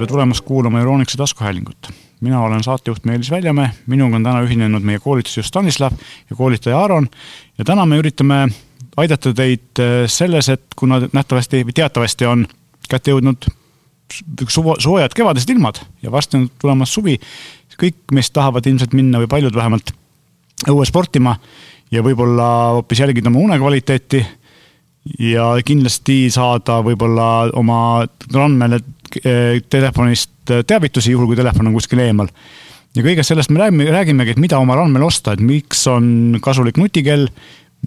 tere tulemast kuulama Euroniksi taskuhäälingut. mina olen saatejuht Meelis Väljamäe, minuga on täna ühinenud meie koolitusjuht Stanislav ja koolitaja Aaron ja täna me üritame aidata teid äh, selles, et kuna nähtavasti või teatavasti on kätte jõudnud suva, soojad kevadised ilmad ja varsti on tulemas suvi, kõik meist tahavad ilmselt minna või paljud vähemalt õue sportima ja võib-olla hoopis jälgida oma unekvaliteeti ja kindlasti saada võib-olla oma randmele eh, telefonist teavitusi, juhul kui telefon on kuskil eemal. ja kõigest sellest me räägime, räägimegi, et mida oma randmel osta, et miks on kasulik nutikell,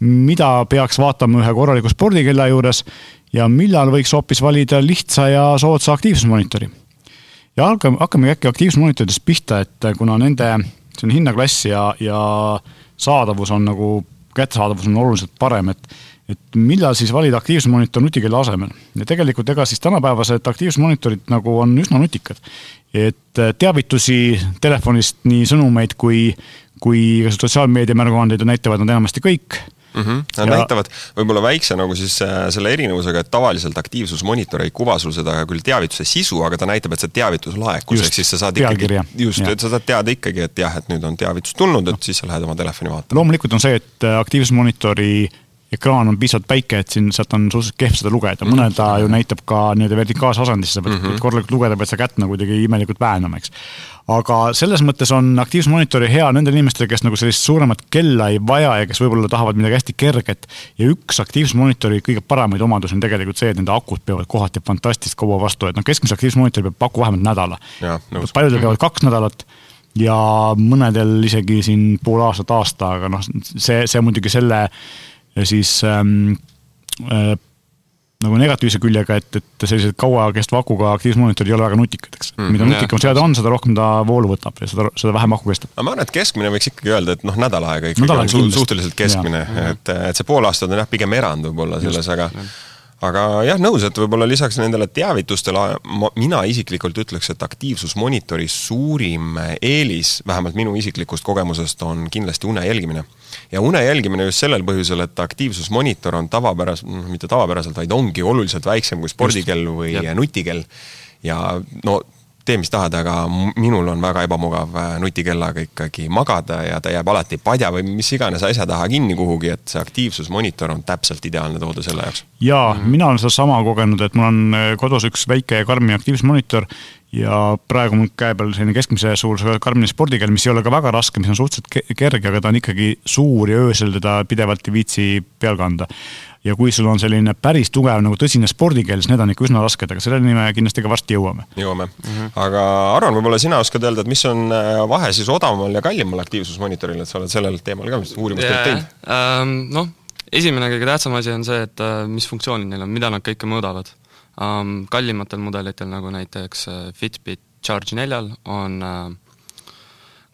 mida peaks vaatama ühe korraliku spordikella juures ja millal võiks hoopis valida lihtsa ja soodsa aktiivsusmonitori. ja hakkame, hakkamegi äkki aktiivsusmonitoridest pihta, et kuna nende selline hinnaklass ja, ja saadavus on nagu, kättesaadavus on oluliselt parem, et et millal siis valida aktiivsusmonitor nutikella asemel ja tegelikult ega siis tänapäevased aktiivsusmonitorid nagu on üsna nutikad. et teavitusi telefonist, nii sõnumeid kui, kui sotsiaalmeedia märguandeid näitavad nad enamasti kõik mm. -hmm. Nad ja... näitavad võib-olla väikse nagu siis äh, selle erinevusega, et tavaliselt aktiivsusmonitor ei kuva sul seda küll teavituse sisu, aga ta näitab, et see teavitus laekus, ehk siis sa saad ikkagi, just, et sa saad teada ikkagi, et jah, et nüüd on teavitus tulnud, et siis sa lähed oma telefoni vaatama. loomulikult on see, et äh, aktiivsusmonitori ekraan on piisavalt väike, et siin sealt on suhteliselt kehv seda lugeda, mõnel ta ju näitab ka nii-öelda vertikaalse asendisse, sa pead mm -hmm. korralikult lugeda, pead sa kätt nagu kuidagi imelikult väänama, eks aga selles mõttes on aktiivsusmonitori hea nendele inimestele, kes nagu sellist suuremat kella ei vaja ja kes võib-olla tahavad midagi hästi kerget. ja üks aktiivsusmonitori kõige paremaid omadusi on tegelikult see, et nende akud peavad kohati fantastiliselt kaua vastu, et noh, keskmise aktiivsusmonitori peab paku vähemalt nädala. paljudel peavad kaks nädalat ja mõnedel isegi siin pool aastat, aasta, aga noh, see, see muidugi selle siis ähm, äh, nagu negatiivse küljega, et, et sellised kauakestva akuga aktiivsusmonitorid ei ole väga nutikad, eks. Mm,. mida nutikam seade on, seda rohkem ta voolu võtab ja seda, seda vähem aku kestab. aga ma arvan, et keskmine võiks ikkagi öelda, et noh, nädal aega ikkagi nädal on su suhteliselt keskmine, et, et see pool aastat on jah, pigem erand võib-olla selles, aga aga jah, nõus, et võib-olla lisaks nendele teavitustele ma, mina isiklikult ütleks, et aktiivsusmonitori suurim eelis, vähemalt minu isiklikust kogemusest, on kindlasti une jälgimine. ja une jälgimine just sellel põhjusel, et aktiivsusmonitor on tavapäraselt, noh mitte tavapäraselt, vaid ongi oluliselt väiksem kui spordikell või just, nutikell. ja no tee, mis tahad, aga minul on väga ebamugav äh, nutikellaga ikkagi magada ja ta jääb alati padja või mis iganes asja taha kinni kuhugi, et see aktiivsusmonitor on täpselt ideaalne toode selle jaoks. jaa mm, -hmm. mina olen sedasama kogenud, et mul on äh, kodus üks väike Karmi aktiivsusmonitor ja praegu mul käe peal selline keskmise suurusega Karmini spordikell, mis ei ole ka väga raske, mis on suhteliselt kerge, aga ta on ikkagi suur ja öösel teda pidevalt ei viitsi peal kanda ja kui sul on selline päris tugev nagu tõsine spordikeel, siis need on ikka üsna rasked, aga selleni me kindlasti ka varsti jõuame. jõuame mm, -hmm. aga Aron, võib-olla sina oskad öelda, et mis on äh, vahe siis odavamal ja kallimal aktiivsusmonitoril, et sa oled sellel teemal ka uurimust yeah. teinud um,? noh, esimene kõige tähtsam asi on see, et uh, mis funktsioonid neil on, mida nad kõike mõõdavad um,. kallimatel mudelitel, nagu näiteks uh, Fitbit Charge neljal, on uh,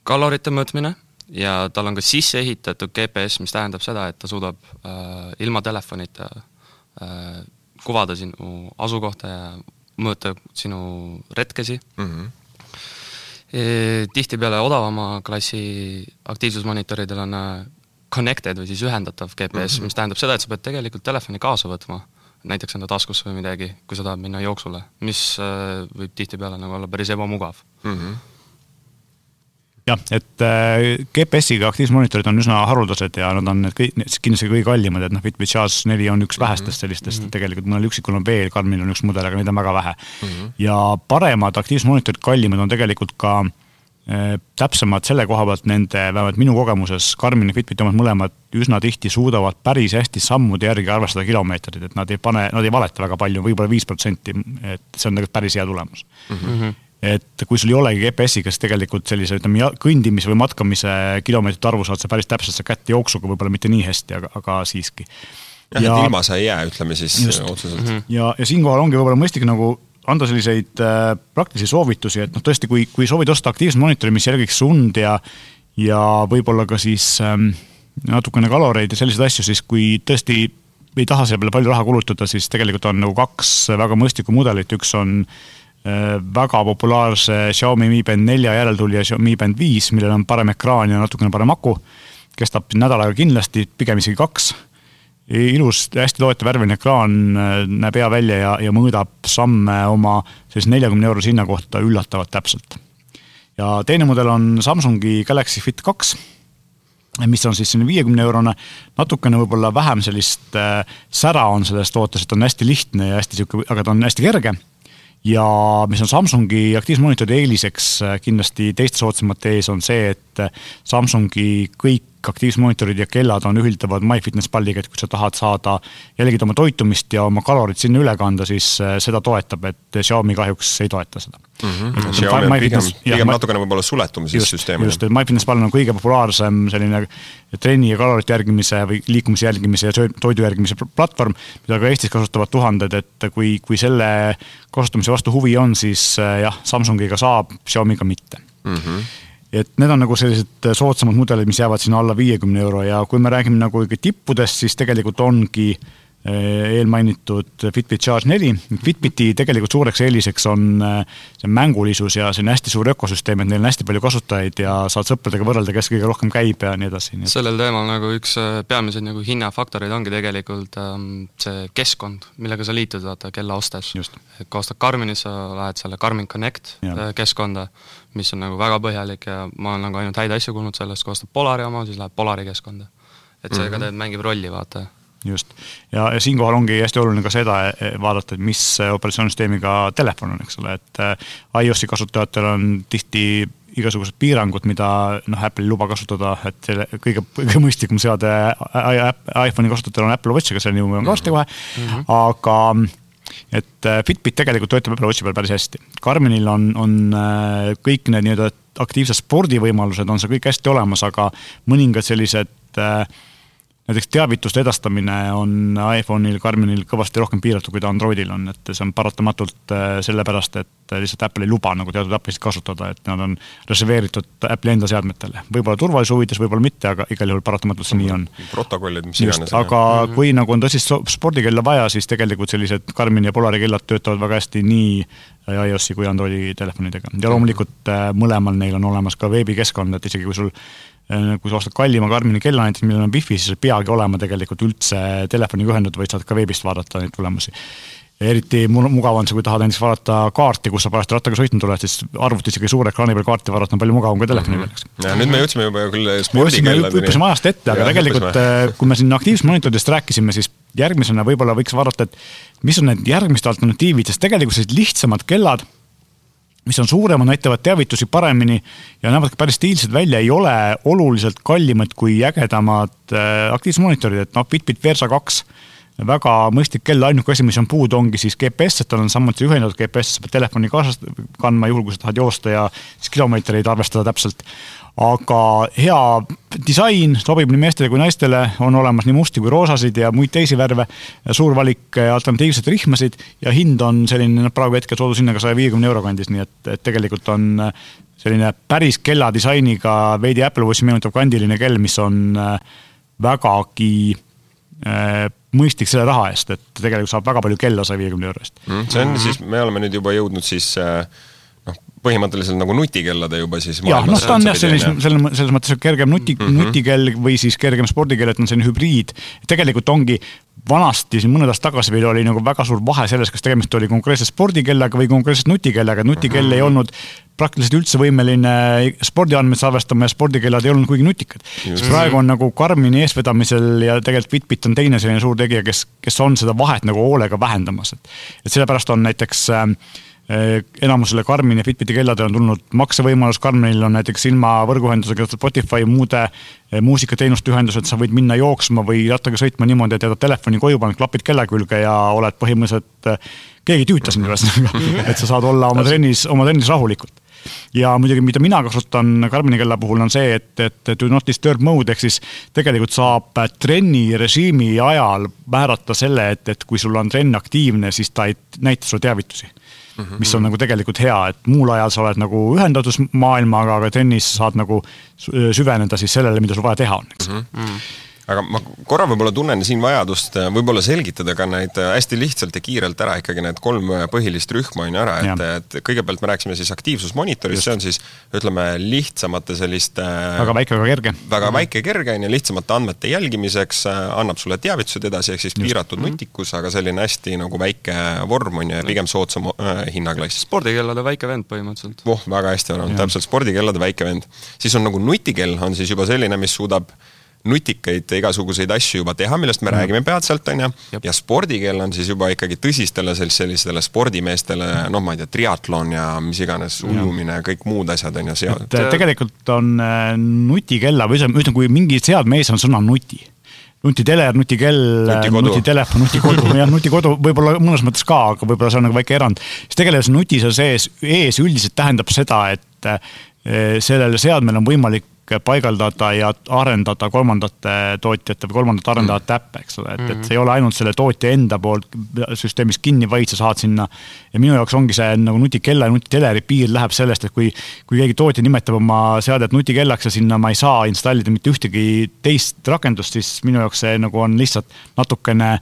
kalorite mõõtmine ja tal on ka sisse ehitatud GPS, mis tähendab seda, et ta suudab äh, ilma telefonita äh, kuvada sinu asukohta ja mõõta sinu retkesi mm. -hmm. Tihtipeale odavama klassi aktiivsusmonitoridel on äh, connected või siis ühendatav GPS mm, -hmm. mis tähendab seda, et sa pead tegelikult telefoni kaasa võtma, näiteks enda taskusse või midagi, kui sa tahad minna jooksule, mis äh, võib tihtipeale nagu olla päris ebamugav mm. -hmm jah, et äh, GPS-iga aktiivsusmonitorid on üsna haruldased ja nad on need kõik, kindlasti kõige kallimad, et noh, Fitbit Charge neli on üks mhm. vähestest sellistest mm, -hmm. tegelikult mõnel üksikul on veel, Karmil on üks mudel, aga neid on väga vähe mm. -hmm. ja paremad aktiivsusmonitorid, kallimad on tegelikult ka äh, täpsemad selle koha pealt nende, vähemalt minu kogemuses, Karmin ja Fitbiti omad mõlemad üsna tihti suudavad päris hästi sammude järgi arvestada kilomeetrit, et nad ei pane, nad ei valeta väga palju võib, võib-olla viis protsenti, et see on tegelikult päris hea tulemus mm. -hmm et kui sul ei olegi GPS-iga, siis tegelikult sellise, ütleme, kõndimise või matkamise kilomeetrite arvu saad sa päris täpselt sa kätte jooksuga võib-olla mitte nii hästi, aga, aga siiski. jah ja,, et ilma sa ei jää, ütleme siis just. otseselt mm. -hmm. ja, ja siinkohal ongi võib-olla mõistlik nagu anda selliseid äh, praktilisi soovitusi, et noh, tõesti, kui, kui soovid osta aktiivset monitori, mis jälgiks und ja, ja võib-olla ka siis ähm, natukene kaloreid ja selliseid asju, siis kui tõesti ei taha selle peale palju raha kulutada, siis tegelikult on nagu kaks väga mõistlikku mudelit, üks on äh, Äh, väga populaarse Xiaomi Mi Band nelja järeltulija Mi Band viis, millel on parem ekraan ja natukene parem aku. kestab nädal aega kindlasti, pigem isegi kaks. ilus, hästi loetav värviline ekraan näeb hea välja ja, ja mõõdab samme oma sellise neljakümne eurose hinna kohta üllatavalt täpselt. ja teine mudel on Samsungi Galaxy Fit kaks mis on siis selline viiekümne eurone, natukene võib-olla vähem sellist äh, sära on selles tootes, et on hästi lihtne ja hästi sihuke, aga ta on hästi kerge. Ja mis on Samsungi aktiivsmonitori eeliseks äh, kindlasti teiste soodsamate ees, on see, et Samsungi kõik aktiivsmonitorid ja kellad on ühildavad MyFitnessPalliga, et kui sa tahad saada, jälgida oma toitumist ja oma kalorid sinna üle kanda, siis äh, seda toetab, et Xiaomi kahjuks ei toeta seda mm. -hmm. Xiaomi on pigem, pigem natukene võib-olla suletumise süsteem. just, et MyFitnessPal on kõige populaarsem selline trenni ja kalorite järgimise või liikumise jälgimise ja toidu jälgimise platvorm, mida ka Eestis kasutavad tuhanded, et kui, kui selle kasutamise vastu huvi on, siis äh, jah, Samsungiga saab, Xiaomiga mitte mm. -hmm et need on nagu sellised soodsamad mudelid, mis jäävad sinna alla viiekümne euro ja kui me räägime nagu ikka tippudest, siis tegelikult ongi Eh, eelmainitud Fitbit Charge neli. Fitbiti tegelikult suureks eeliseks on eh, see mängulisus ja selline hästi suur ökosüsteem, et neil on hästi palju kasutajaid ja saad sõpradega võrrelda, kes kõige rohkem käib ja nii edasi. sellel teemal nagu üks peamiseid nagu hinnafaktoreid ongi tegelikult ähm, see keskkond, millega sa liitud, vaata, kella ostes. kui ostad Garminit, sa lähed selle Garmin Connect ja. keskkonda, mis on nagu väga põhjalik ja ma olen nagu ainult häid asju kuulnud sellest, kui ostad Polari oma, siis läheb Polari keskkonda. et see mm -hmm. ka teeb, mängib rolli, vaata just. ja, ja siinkohal ongi hästi oluline ka seda e, e, vaadata, et mis operatsioonisüsteemiga telefon on, eks ole, et e, iOS-i kasutajatel on tihti igasugused piirangud, mida noh, Apple ei luba kasutada, et selle kõige, kõige mõistlikum seade iPhone'i kasutajatel on Apple Watch, aga selleni jõuame ka varsti kohe mm, -hmm. aga et Fitbit tegelikult töötab Apple Watchi peal päris hästi. Karminil on, on kõik need nii-öelda aktiivsed spordivõimalused on seal kõik hästi olemas, aga mõningad sellised äh, näiteks teavituste edastamine on iPhone'il, Garminil kõvasti rohkem piiratud, kui ta Androidil on, et see on paratamatult äh, sellepärast, et lihtsalt Apple ei luba nagu teatud äppisid kasutada, et nad on reserveeritud Apple'i enda seadmetele. võib-olla turvalisuse huvides, võib-olla mitte, aga igal juhul paratamatult see nii on. protokollid, mis iganes. aga mm -hmm. kui nagu on tõsist spordikella vaja, siis tegelikult sellised Garmini ja Polari kellad töötavad väga hästi nii iOS-i kui Androidi telefonidega ja loomulikult äh, mõlemal neil on olemas ka veebikeskkond, et isegi kui sul kui sa ostad kallima Karmini kella näiteks, millel on wifi, siis ei peagi olema tegelikult üldse telefoniga ühendatud, vaid saad ka veebist vaadata neid tulemusi. eriti mugav on see, kui tahad näiteks vaadata kaarti, kus sa parajasti rattaga sõitnud oled, siis arvutis isegi suure ekraani peal kaarti vaadata on palju mugavam kui telefoni peal, eks. ja nüüd me jõudsime juba küll spordikelladeni. hüppasime ajast ette, aga ja, tegelikult. Äh, kui me siin aktiivsmonitoridest rääkisime, siis järgmisena võib-olla võiks vaadata, et mis on need järgmised alternatiivid, sest tegelikult sellised lihtsamad kellad mis on suuremad, näitavad teavitusi paremini ja näevad ka päris stiilsed välja, ei ole oluliselt kallimad kui ägedamad äh, aktiivsusmonitorid, et noh, Fitbit Versa kaks väga mõistlik kell, ainuke asi, mis on puudu, ongi siis GPS, et tal on samuti ühendatud GPS, sa pead telefoni kaasas kandma, juhul kui sa tahad joosta ja siis kilomeetreid arvestada täpselt aga hea disain sobib nii meestele kui naistele, on olemas nii musti kui roosasid ja muid teisi värve. suur valik alternatiivseid rihmasid ja hind on selline noh, praegu hetkel soodushinnaga saja viiekümne euro kandis, nii et, et tegelikult on selline päris kella disainiga veidi Apple Watchi meenutav kandiline kell, mis on äh, vägagi äh, mõistlik selle raha eest, et tegelikult saab väga palju kella saja viiekümne euro eest mm,. see on siis, me oleme nüüd juba jõudnud siis äh põhimõtteliselt nagu nutikellade juba siis jah, noh, ta on jah, selline, selles, selles mõttes kergem nuti mm, -hmm. nutikell või siis kergem spordikell, et on selline hübriid. tegelikult ongi vanasti siin mõned aastad tagasi veel oli nagu väga suur vahe selles, kas tegemist oli konkreetse spordikellaga või konkreetselt nutikellaga, nutikell mm -hmm. ei olnud praktiliselt üldse võimeline spordiandmeid salvestama ja spordikellad ei olnud kuigi nutikad. siis praegu on nagu Karmini eestvedamisel ja tegelikult Fitbit on teine selline suur tegija, kes, kes on seda vahet nagu hoolega vähendamas, et et sellepärast on näiteks äh, enamusele Karmini ja Fitbiti kelladele on tulnud maksevõimalus, Karminil on näiteks ilma võrguühendusega Spotify muude eh, muusikateenuste ühendused, sa võid minna jooksma või rattaga sõitma niimoodi, et jätad telefoni koju, paned klapid kella külge ja oled põhimõtteliselt, eh, keegi ei tüüta sind ühesõnaga, et sa saad olla oma trennis, oma trennis rahulikult. Ja muidugi, mida mina kasutan Karmini kella puhul on see, et, et do not disturb mode ehk siis tegelikult saab trenni režiimi ajal määrata selle, et, et kui sul on trenn aktiivne, siis ta ei näita sulle teavitusi mm, -hmm. mis on nagu tegelikult hea, et muul ajal sa oled nagu ühendatud maailmaga, aga trennis saad nagu süveneda siis sellele, mida sul vaja teha on, eks mm. -hmm aga ma korra võib-olla tunnen siin vajadust äh, võib-olla selgitada ka neid äh, hästi lihtsalt ja kiirelt ära ikkagi need kolm äh, põhilist rühma on ju ära, et, et kõigepealt me rääkisime siis aktiivsusmonitorist, see on siis ütleme lihtsamate selliste väga väike, väga kerge. väga väike, kerge on ju, lihtsamate andmete jälgimiseks, annab sulle teavitused edasi, ehk siis Just. piiratud mm -hmm. nutikus, aga selline hästi nagu väike vorm on ju ja pigem soodsam äh, hinnaklass. spordikellade väike vend põhimõtteliselt. voh, väga hästi arvanud, täpselt, spordikellade väike vend. siis on nagu nutikell, on siis juba selline, mis suudab nutikaid igasuguseid asju juba teha, millest me mm. räägime peatselt, on ju, ja spordikell on siis juba ikkagi tõsistele sellistele spordimeestele, noh, ma ei tea, triatlon ja mis iganes, ujumine, kõik muud asjad on ju seal. et tegelikult on äh, nutikella või ütleme, ütleme, kui mingi seadme ees on sõna nuti nutiteler, nutikell, nutitelefon, nutikodu, jah, nutikodu võib-olla mõnes mõttes ka, aga võib-olla see on nagu väike erand. siis tegelikult see nuti seal sees, ees üldiselt tähendab seda, et äh, sellel seadmel on võimalik paigaldada ja arendada kolmandate tootjate või kolmandate arendajate äppe, eks ole, et, et see ei ole ainult selle tootja enda poolt süsteemis kinni, vaid sa saad sinna. ja minu jaoks ongi see nagu nutikella ja nutiteleri piir läheb sellest, et kui, kui keegi tootja nimetab oma seadet nutikellaks ja sinna ma ei saa installida mitte ühtegi teist rakendust, siis minu jaoks see nagu on lihtsalt natukene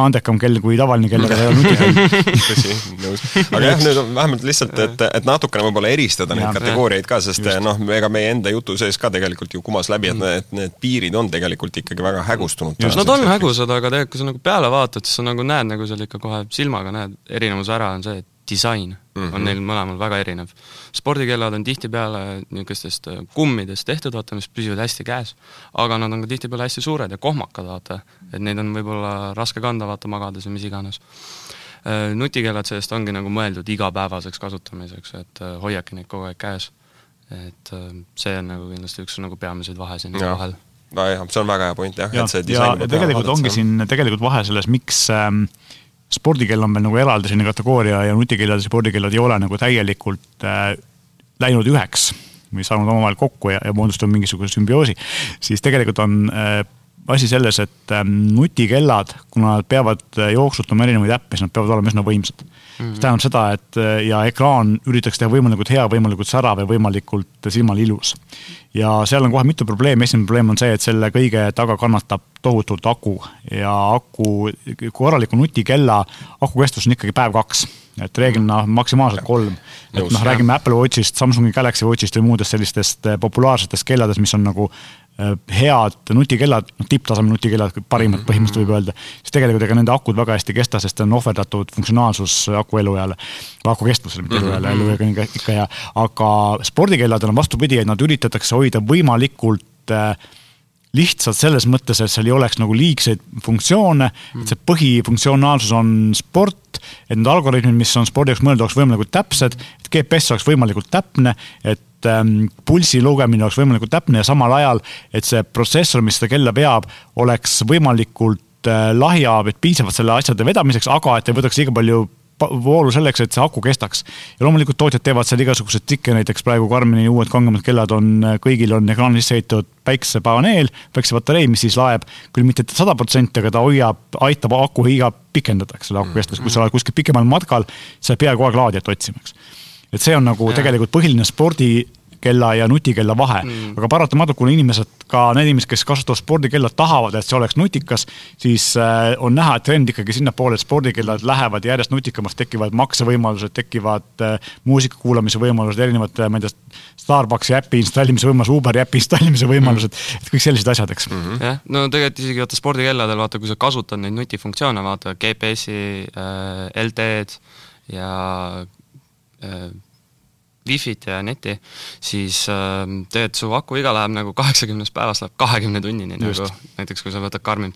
andekam kell kui tavaline kell, aga ta ei ole nutikell. tõsi, nõus. aga jah, nüüd on vähemalt lihtsalt, et, et natukene võib-olla eristada neid kategooriaid ka, sest noh, ega meie enda jutu sees ka tegelikult ju kumas läbi, et need, need piirid on tegelikult ikkagi väga hägustunud. Nad on hägusad, aga tegelikult, kui sa nagu peale vaatad, siis sa nagu näed nagu seal ikka kohe silmaga näed, erinevus ära on see, et disain mm -hmm. on neil mõlemal väga erinev. spordikellad on tihtipeale niisugustest äh, kummidest tehtud, vaata, mis püsivad hästi käes, aga nad on ka tihtipeale hästi suured ja kohmakad, vaata, et neid on võib-olla raske kanda, vaata, magades või mis iganes. Äh, nutikellad sellest ongi nagu mõeldud igapäevaseks kasutamiseks, et äh, hoiadki neid kogu aeg käes. et see on nagu kindlasti üks nagu peamiseid vahe siin ja. vahel nojah, see on väga hea point jah ja,, et see disain ja tegelikult ongi siin tegelikult vahe selles, miks ähm, spordikell on meil nagu eraldi selline kategooria ja nutikellad ja spordikellad ei ole nagu täielikult äh, läinud üheks või saanud omavahel kokku ja, ja moodustanud mingisuguse sümbioosi, siis tegelikult on äh, asi selles, et äh, nutikellad, kuna nad peavad äh, jooksutama erinevaid äppe, siis nad peavad olema üsna võimsad Mm -hmm. see tähendab seda, et äh, ja ekraan üritatakse teha võimalikult hea, võimalikult särav ja võimalikult silmale ilus. Ja seal on kohe mitu probleemi, esimene probleem on see, et selle kõige taga kannatab tohutult aku. Ja aku, korraliku nutikella aku kestus on ikkagi päev-kaks et reeglina maksimaalselt kolm. et noh, räägime Apple Watchist, Samsungi Galaxy Watchist või muudest sellistest populaarsetest kelladest, mis on nagu head nutikellad, noh tipptaseme nutikellad, parimad mhm. põhimõtteliselt võib öelda, siis tegelikult ega nende akud väga hästi ei kesta, sest on ohverdatud funktsionaalsus aku elueale, aku kestvusele, mitte elueale, mhm. elueaga on ikka hea. aga spordikelladel on vastupidi, et nad üritatakse hoida võimalikult äh, lihtsalt selles mõttes, et seal ei oleks nagu liigseid funktsioone, et see põhifunktsionaalsus on sport, et need algoritmid, mis on spordi jaoks mõeldud, oleks võimalikult täpsed, et GPS oleks võimalikult täpne, et et ähm, pulsi lugemine oleks võimalikult täpne ja samal ajal, et see protsessor, mis seda kella veab, oleks võimalikult äh, lahja, et piisavalt selle asjade vedamiseks, aga et ei võtaks liiga palju voolu selleks, et see aku kestaks. ja loomulikult tootjad teevad seal igasuguseid trikke, näiteks praegu Karmini uued kangemad kellad on, äh, kõigil on ekraanil sisse ehitatud päiksepaneel, päiksepatarei, mis siis laeb küll mitte sada protsenti, aga ta hoiab, aitab aku iga pikendada, eks ole, aku kestvust, kui sa oled kuskil pikemal matkal, sa ei pea kogu aeg laadijat otsima, eks et see on nagu ja. tegelikult põhiline spordi kella ja nutikella vahe mm.. aga paratamatult, kuna inimesed, ka need inimesed, kes kasutavad spordikella, tahavad, et see oleks nutikas, siis äh, on näha, et trend ikkagi sinnapoole, et spordikellad lähevad järjest nutikamaks, tekivad maksevõimalused, tekivad äh, muusika kuulamise võimalused, erinevad, ma ei tea, Starbucksi äpi installimise võimalus, Uberi äpi installimise võimalused mm., et kõik sellised asjad, eks mm. -hmm. jah, no tegelikult isegi vaata spordikelladel, vaata, kui sa kasutad neid nutifunktsioone, vaata GPS-i äh,, LTE-d ja äh, Wi-Fit ja neti, siis äh, tegelikult su aku iga läheb nagu kaheksakümnest päevast läheb kahekümne tunnini nagu, näiteks kui sa võtad Garmin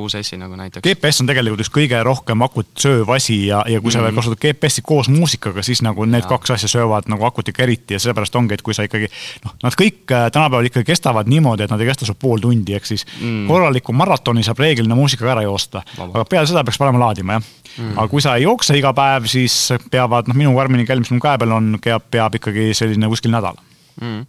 Phoenix 6S-i nagu näiteks. GPS on tegelikult üks kõige rohkem akut sööv asi ja, ja kui mm -hmm. sa veel mhm. kasutad GPS-i koos muusikaga, siis nagu need ja. kaks asja söövad nagu akut ikka eriti ja sellepärast ongi, et kui sa ikkagi noh, nad kõik äh, tänapäeval ikkagi kestavad niimoodi, et nad ei kesta sul pool tundi, ehk siis mm. korraliku maratoni saab reeglina muusikaga ära joosta. aga peale seda peaks panema laadima, jah mm.. aga kui sa ei jookse iga päev, siis peavad, noh, minu Garmini kell, mis mul käe peal on, peab, peab ikkagi selline kuskil nädal mm..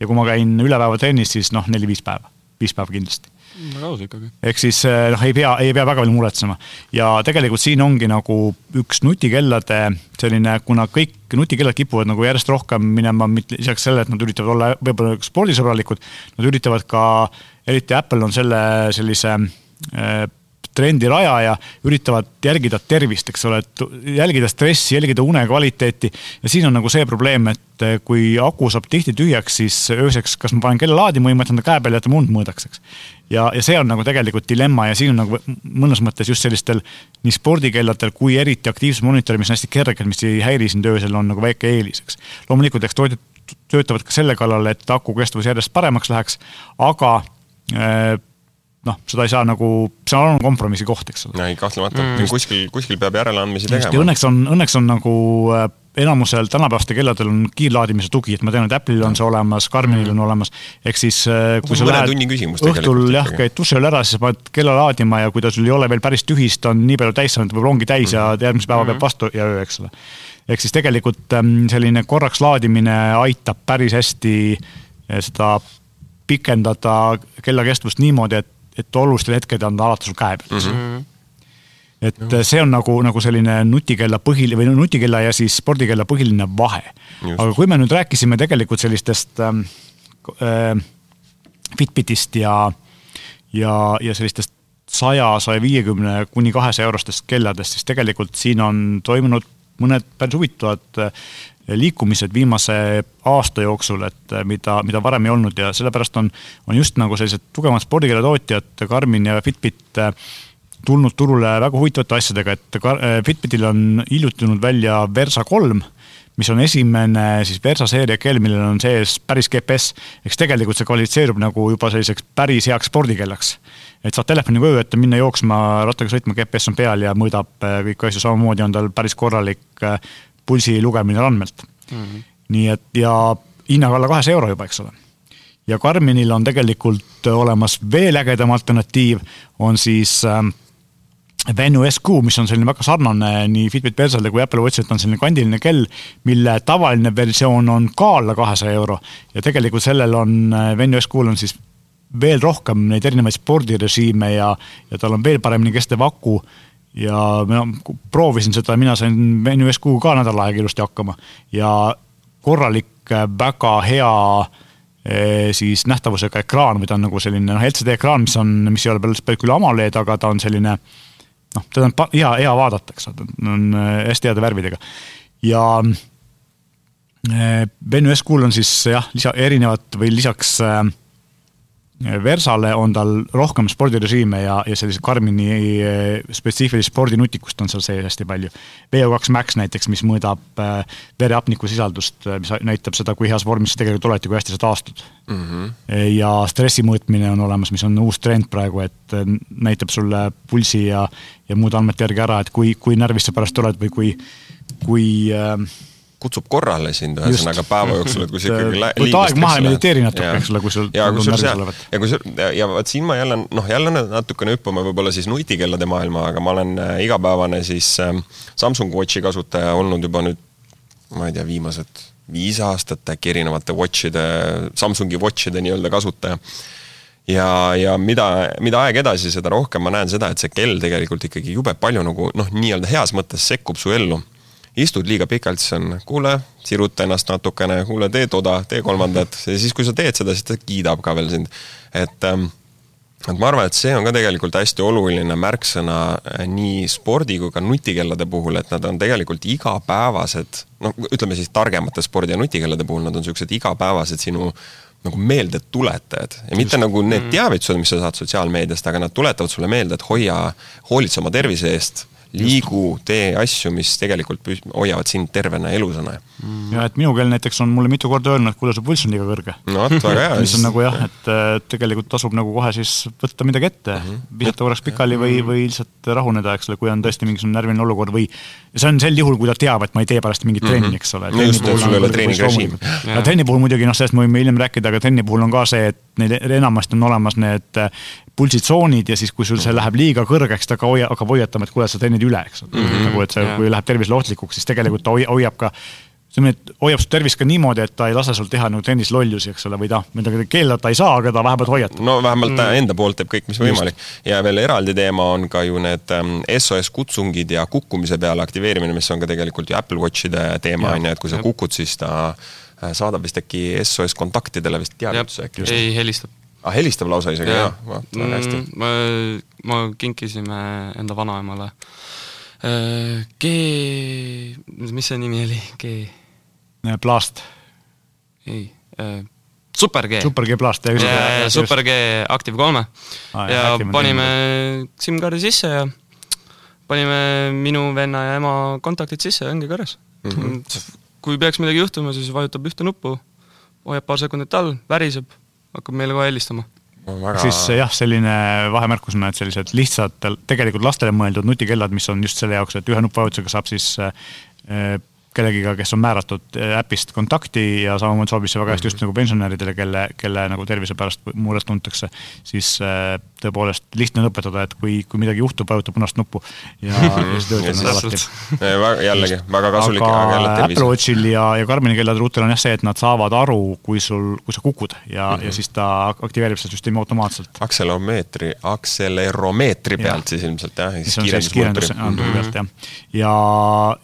ja kui ma käin üle päeva trennis, siis noh, neli-viis päeva, viis päeva kindlasti väga aus ikkagi. ehk siis eh, noh, ei pea, ei pea väga palju muretsema. ja tegelikult siin ongi nagu üks nutikellade selline, kuna kõik nutikellad kipuvad nagu järjest rohkem minema, lisaks sellele, et nad üritavad olla võib-olla spordisõbralikud, nad üritavad ka eriti Apple on selle sellise äh, trendi rajaja, üritavad järgida tervist, eks ole, et jälgida stressi, jälgida une kvaliteeti. ja siin on nagu see probleem, et eh, kui aku saab tihti tühjaks, siis ööseks, kas ma panen kella laadima või ma jätan ta käe peale ja ta mund mõõdaks, eks. ja, ja see on nagu tegelikult dilemma ja siin on nagu mõnes mõttes just sellistel nii spordikelladel kui eriti aktiivsuse monitor, mis on hästi kerged, mis ei häiri sind öösel, on nagu väike eelis, eks. loomulikult, eks tootjad töötavad ka selle kallal, et aku kestvus järjest paremaks läheks, aga äh, noh, seda ei saa nagu, see on kompromissi koht, eks ole. ei, kahtlemata mm., kuskil, kuskil peab järeleandmisi tegema. õnneks on, õnneks on nagu äh, enamusel tänapäevastel kelladel on kiirlaadimise tugi, et ma tean, et Apple'il on see olemas, Garminil on olemas, ehk siis äh, kui sa lähed õhtul jah, käid duši all ära, siis paned kella laadima ja kui ta sul ei ole veel päris tühi, siis ta on nii palju täis saanud, võib rongi täis mm. ja järgmise päeva peab vastu ja öö, eks ole. ehk siis tegelikult ähm, selline korraks laadimine aitab päris hästi äh, seda pikendada kella kestvust niimoodi, et et olulistel hetkedel on ta alati sul käe peal mm. -hmm et no. see on nagu, nagu selline nutikella põhiline või nutikella ja siis spordikella põhiline vahe. aga kui me nüüd rääkisime tegelikult sellistest ähm, äh, Fitbitist ja, ja, ja sellistest saja, saja viiekümne kuni kahesaja eurostest kelladest, siis tegelikult siin on toimunud mõned päris huvitavad äh, liikumised viimase aasta jooksul, et äh, mida, mida varem ei olnud ja sellepärast on, on just nagu sellised tugevamad spordikeeletootjad, Garmin ja Fitbit äh, tulnud turule väga huvitavate asjadega, et Fitbitil on hiljuti tulnud välja Versa kolm, mis on esimene siis Versa seeria kell, millel on sees päris GPS. eks tegelikult see kvalifitseerub nagu juba selliseks päris heaks spordikellaks. et saad telefoniga öö ette minna jooksma, rattaga sõitma, GPS on peal ja mõõdab kõiki asju, samamoodi on tal päris korralik pulsi lugemine andmelt mm. -hmm. nii et ja hinnaga alla kahesaja euro juba, eks ole. ja Karminil on tegelikult olemas veel ägedam alternatiiv, on siis äh, Venue SQ, mis on selline väga sarnane nii Fitbit Versale kui Apple Watchile, et on selline kandiline kell, mille tavaline versioon on ka alla kahesaja euro. ja tegelikult sellel on, äh, Venue SQ-l on siis veel rohkem neid erinevaid spordirežiime ja, ja tal on veel paremini kestev aku ja mina proovisin seda, mina sain Venue SQ ka nädal aega ilusti hakkama ja korralik, äh, väga hea äh, siis nähtavusega ekraan, või ta on nagu selline noh, LCD ekraan, mis on, mis ei ole päris küll AMOLED, aga ta on selline noh, teda on hea, hea vaadata, eks ole, ta on äh, hästi heade värvidega. ja Venue SQ-l on siis jah, lisa, erinevad või lisaks äh, Versale on tal rohkem spordirežiime ja, ja sellise Karmini eh, spetsiifilist spordinutikust on seal sees hästi palju. VO2 Max näiteks, mis mõõdab äh, verehapniku sisaldust, eh, mis näitab seda, kui heas vormis sa tegelikult oled ja kui hästi sa taastud mm. -hmm. ja stressi mõõtmine on olemas, mis on uus trend praegu, et näitab sulle pulsi ja, ja muude andmete järgi ära, et kui, kui närvis sa pärast oled või kui, kui äh, kutsub korrale sind ühesõnaga päeva jooksul, et kui sa ikkagi võta aeg maha ja mediteeri natuke, eks ole, kui sul ja kui sul seal, ja kui sul, ja vot siin ma jälle noh, jälle natukene hüppame võib-olla siis nutikellade maailma, aga ma olen äh, igapäevane siis äh, Samsung Watchi kasutaja olnud juba nüüd ma ei tea, viimased viis aastat äkki erinevate watch'ide, Samsungi watch'ide nii-öelda kasutaja. Ja, ja mida, mida aeg edasi, seda rohkem ma näen seda, et see kell tegelikult ikkagi jube palju nagu noh, nii-öelda heas mõttes sekkub su ellu istud liiga pikalt, siis on, kuule, siruta ennast natukene, kuule, tee toda, tee kolmandat ja siis, kui sa teed seda, siis ta kiidab ka veel sind. et ähm, et ma arvan, et see on ka tegelikult hästi oluline märksõna äh, nii spordi kui ka nutikellade puhul, et nad on tegelikult igapäevased, noh, ütleme siis targemate spordi ja nutikellade puhul, nad on niisugused igapäevased sinu nagu meeldetuletajad ja mitte Just. nagu need mm. teavitused, mis sa saad sotsiaalmeediast, aga nad tuletavad sulle meelde, et hoia, hoolitse oma tervise eest liigu, tee asju, mis tegelikult hoiavad sind tervena ja elusana mm.. ja et minu kell näiteks on mulle mitu korda öelnud, et kuule, su pulss on liiga kõrge. no vot, väga hea. mis on nagu jah, et tegelikult tasub nagu kohe siis võtta midagi ette mm, -hmm. visata korraks pikali või, või lihtsalt rahuneda, eks ole, kui on tõesti mingisugune närviline olukord või see on sel juhul, kui ta teab, et ma ei tee pärast mingit -hmm. trenni, eks ole. no just, et sul ei ole treeningrežiim. ja trenni puhul muidugi noh, sellest me võime hiljem rääkida, aga trenni puhul on ka see, et neil enamasti on olemas need pulsitsoonid ja siis, kui sul see läheb liiga kõrgeks, ta ka hoia, hakkab hoiatama, et kuule, sa trennid üle, eks mm. -hmm. nagu, et see, kui läheb tervisele ohtlikuks, siis tegelikult ta hoiab ka ütleme, et hoiab su tervist ka niimoodi, et ta ei lase sul teha nagu trennis lollusi, eks ole, või noh, midagi keelata ei saa, aga ta vähemalt hoiatab. no vähemalt ta mm. enda poolt teeb kõik, mis võimalik. ja veel eraldi teema on ka ju need ähm, SOS kutsungid ja kukkumise peale aktiveerimine, mis on ka tegelikult ju Apple Watchide teema on ju, et kui sa kukud, siis ta äh, saadab vist äkki SOS kontaktidele vist teavituse äkki. ei, helistab ah, helistab lausa isegi, jah, väga hästi mm,. ma, ma kinkisime enda vanaemale äh, G, mis see nimi oli, G? Blast. ei äh,, Super G. Super G Blast, jah. ja, ja Super G Active kolme ah,. ja panime SIM-kaardi sisse ja panime minu venna ja ema kontaktid sisse ja ongi korras mm. -hmm. kui peaks midagi juhtuma, siis vajutab ühte nuppu, hoiab paar sekundit all, väriseb, hakkab meile kohe helistama väga... siis jah, selline vahemärkusena, et sellised lihtsad, tegelikult lastele mõeldud nutikellad, mis on just selle jaoks, et ühe nuppvajutusega saab siis äh, kellegiga, kes on määratud äh, äpist kontakti ja samamoodi sobib see väga hästi just mhm. nagu pensionäridele, kelle, kelle nagu tervise pärast muret tuntakse, siis äh, tõepoolest lihtne on õpetada, et kui, kui midagi juhtub, vajuta punast nuppu ja, ja see töötab alati. jällegi, väga kasulik. aga Apple Watchil ja, ja Karmini kelladruutel on jah see, et nad saavad aru, kui sul, kui sa kukud ja mm, -hmm. ja siis ta aktiveerib seda süsteemi automaatselt. akseleromeetri, akseleromeetri pealt ja. siis ilmselt jah. see on siis kiirendusanduri pealt jah. ja,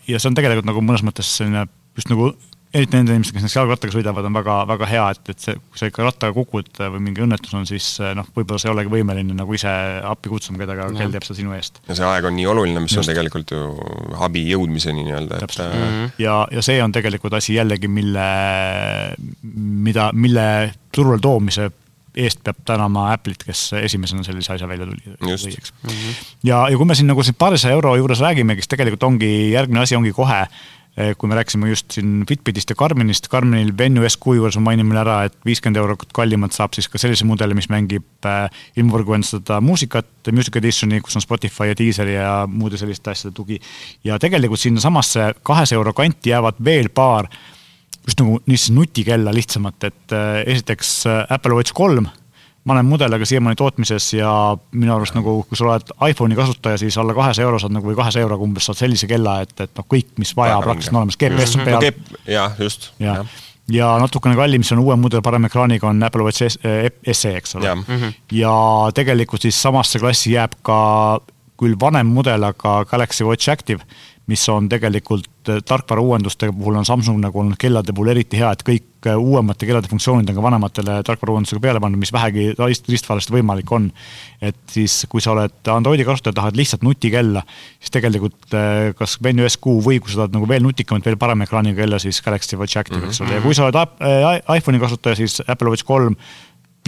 ja see on tegelikult nagu mõnes mõttes mõttes selline just nagu eriti nende inimestega, kes näiteks jalgrattaga sõidavad, on väga, väga hea, et, et see, kui sa ikka rattaga kukud või mingi õnnetus on, siis noh, võib-olla sa ei olegi võimeline nagu ise appi kutsuma kedagi, aga kell teeb seda sinu eest. ja see aeg on nii oluline, mis Just. on tegelikult ju abi jõudmiseni nii-öelda, et mm. -hmm. ja, ja see on tegelikult asi jällegi, mille, mida, mille turule toomise eest peab tänama Apple'it, kes esimesena sellise asja välja tuli. Mm -hmm. ja, ja kui me siin nagu siin paarisaja euro juures räägime, siis tegelikult ongi, järgmine asi ongi kohe kui me rääkisime just siin Fitbitist ja Karminist, Karminil Venue SQ juures ma mainin veel ära, et viiskümmend eurot kallimalt saab siis ka sellise mudeli, mis mängib äh, ilmavõrgu endastada muusikat, Music Editioni, kus on Spotify ja Deezeri ja muude selliste asjade tugi. ja tegelikult sinnasamasse kahesaja euro kanti jäävad veel paar just nagu niisugust nutikella lihtsamat, et äh, esiteks Apple Watch kolm vanem mudel, aga siiamaani tootmises ja minu arust nagu, kui sa oled iPhone'i kasutaja, siis alla kahesaja euro saad nagu või kahesaja euroga umbes saad sellise kella, et, et noh, kõik, mis vaja, praktiliselt on olemas, GPS on peal. No,. jah, just. ja, ja natukene kallim, siis on uuem mudel parema ekraaniga, on Apple Watch SE, eks ole. ja tegelikult siis samasse klassi jääb ka küll vanem mudel, aga Galaxy Watch Active mis on tegelikult äh, tarkvara uuenduste puhul on Samsung nagu olnud kellade puhul eriti hea, et kõik uuemate kellade funktsioonid on ka vanematele tarkvara uuendusega peale pannud, mis vähegi riistvarasti võimalik on. et siis, kui sa oled Androidi kasutaja, tahad lihtsalt nutikella, siis tegelikult äh, kas Venue SQ või kui sa tahad nagu veel nutikamat, veel parema ekraaniga kella, siis Galaxy Watch Active, eks ole, ja kui sa oled iPhone'i kasutaja, siis Apple Watch kolm,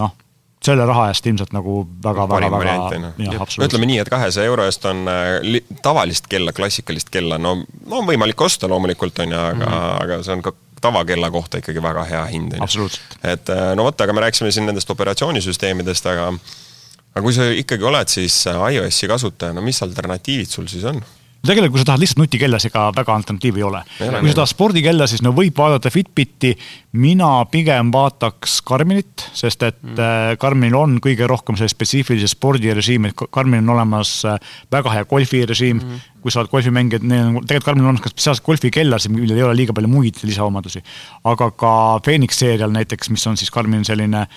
noh selle raha eest ilmselt nagu väga, väga, väga, jah, absoluutselt. ütleme nii, et kahesaja euro eest on äh, tavalist kella, klassikalist kella, no, no on võimalik osta loomulikult, on ju, aga mm, -hmm. aga see on ka tavakella kohta ikkagi väga hea hind. et äh, no vot, aga me rääkisime siin nendest operatsioonisüsteemidest, aga aga kui sa ikkagi oled siis äh, iOS-i kasutaja, no mis alternatiivid sul siis on? Tegelikult, kui sa tahad lihtsalt nutikella, siis ega väga alternatiivi ei ole. kui sa tahad spordikella, siis no võib vaadata Fitbiti, mina pigem vaataks Karminit, sest et mm. Karminil on kõige rohkem see spetsiifilise spordirežiim, et Karminil on olemas äh, väga hea golfirežiim mm. kui sa oled golfimängija, neil on tegelikult Karminil on ka spetsiaalsed golfikellasid, millel ei ole liiga palju muid lisaomadusi. aga ka Phoenix seerial näiteks, mis on siis Karminil selline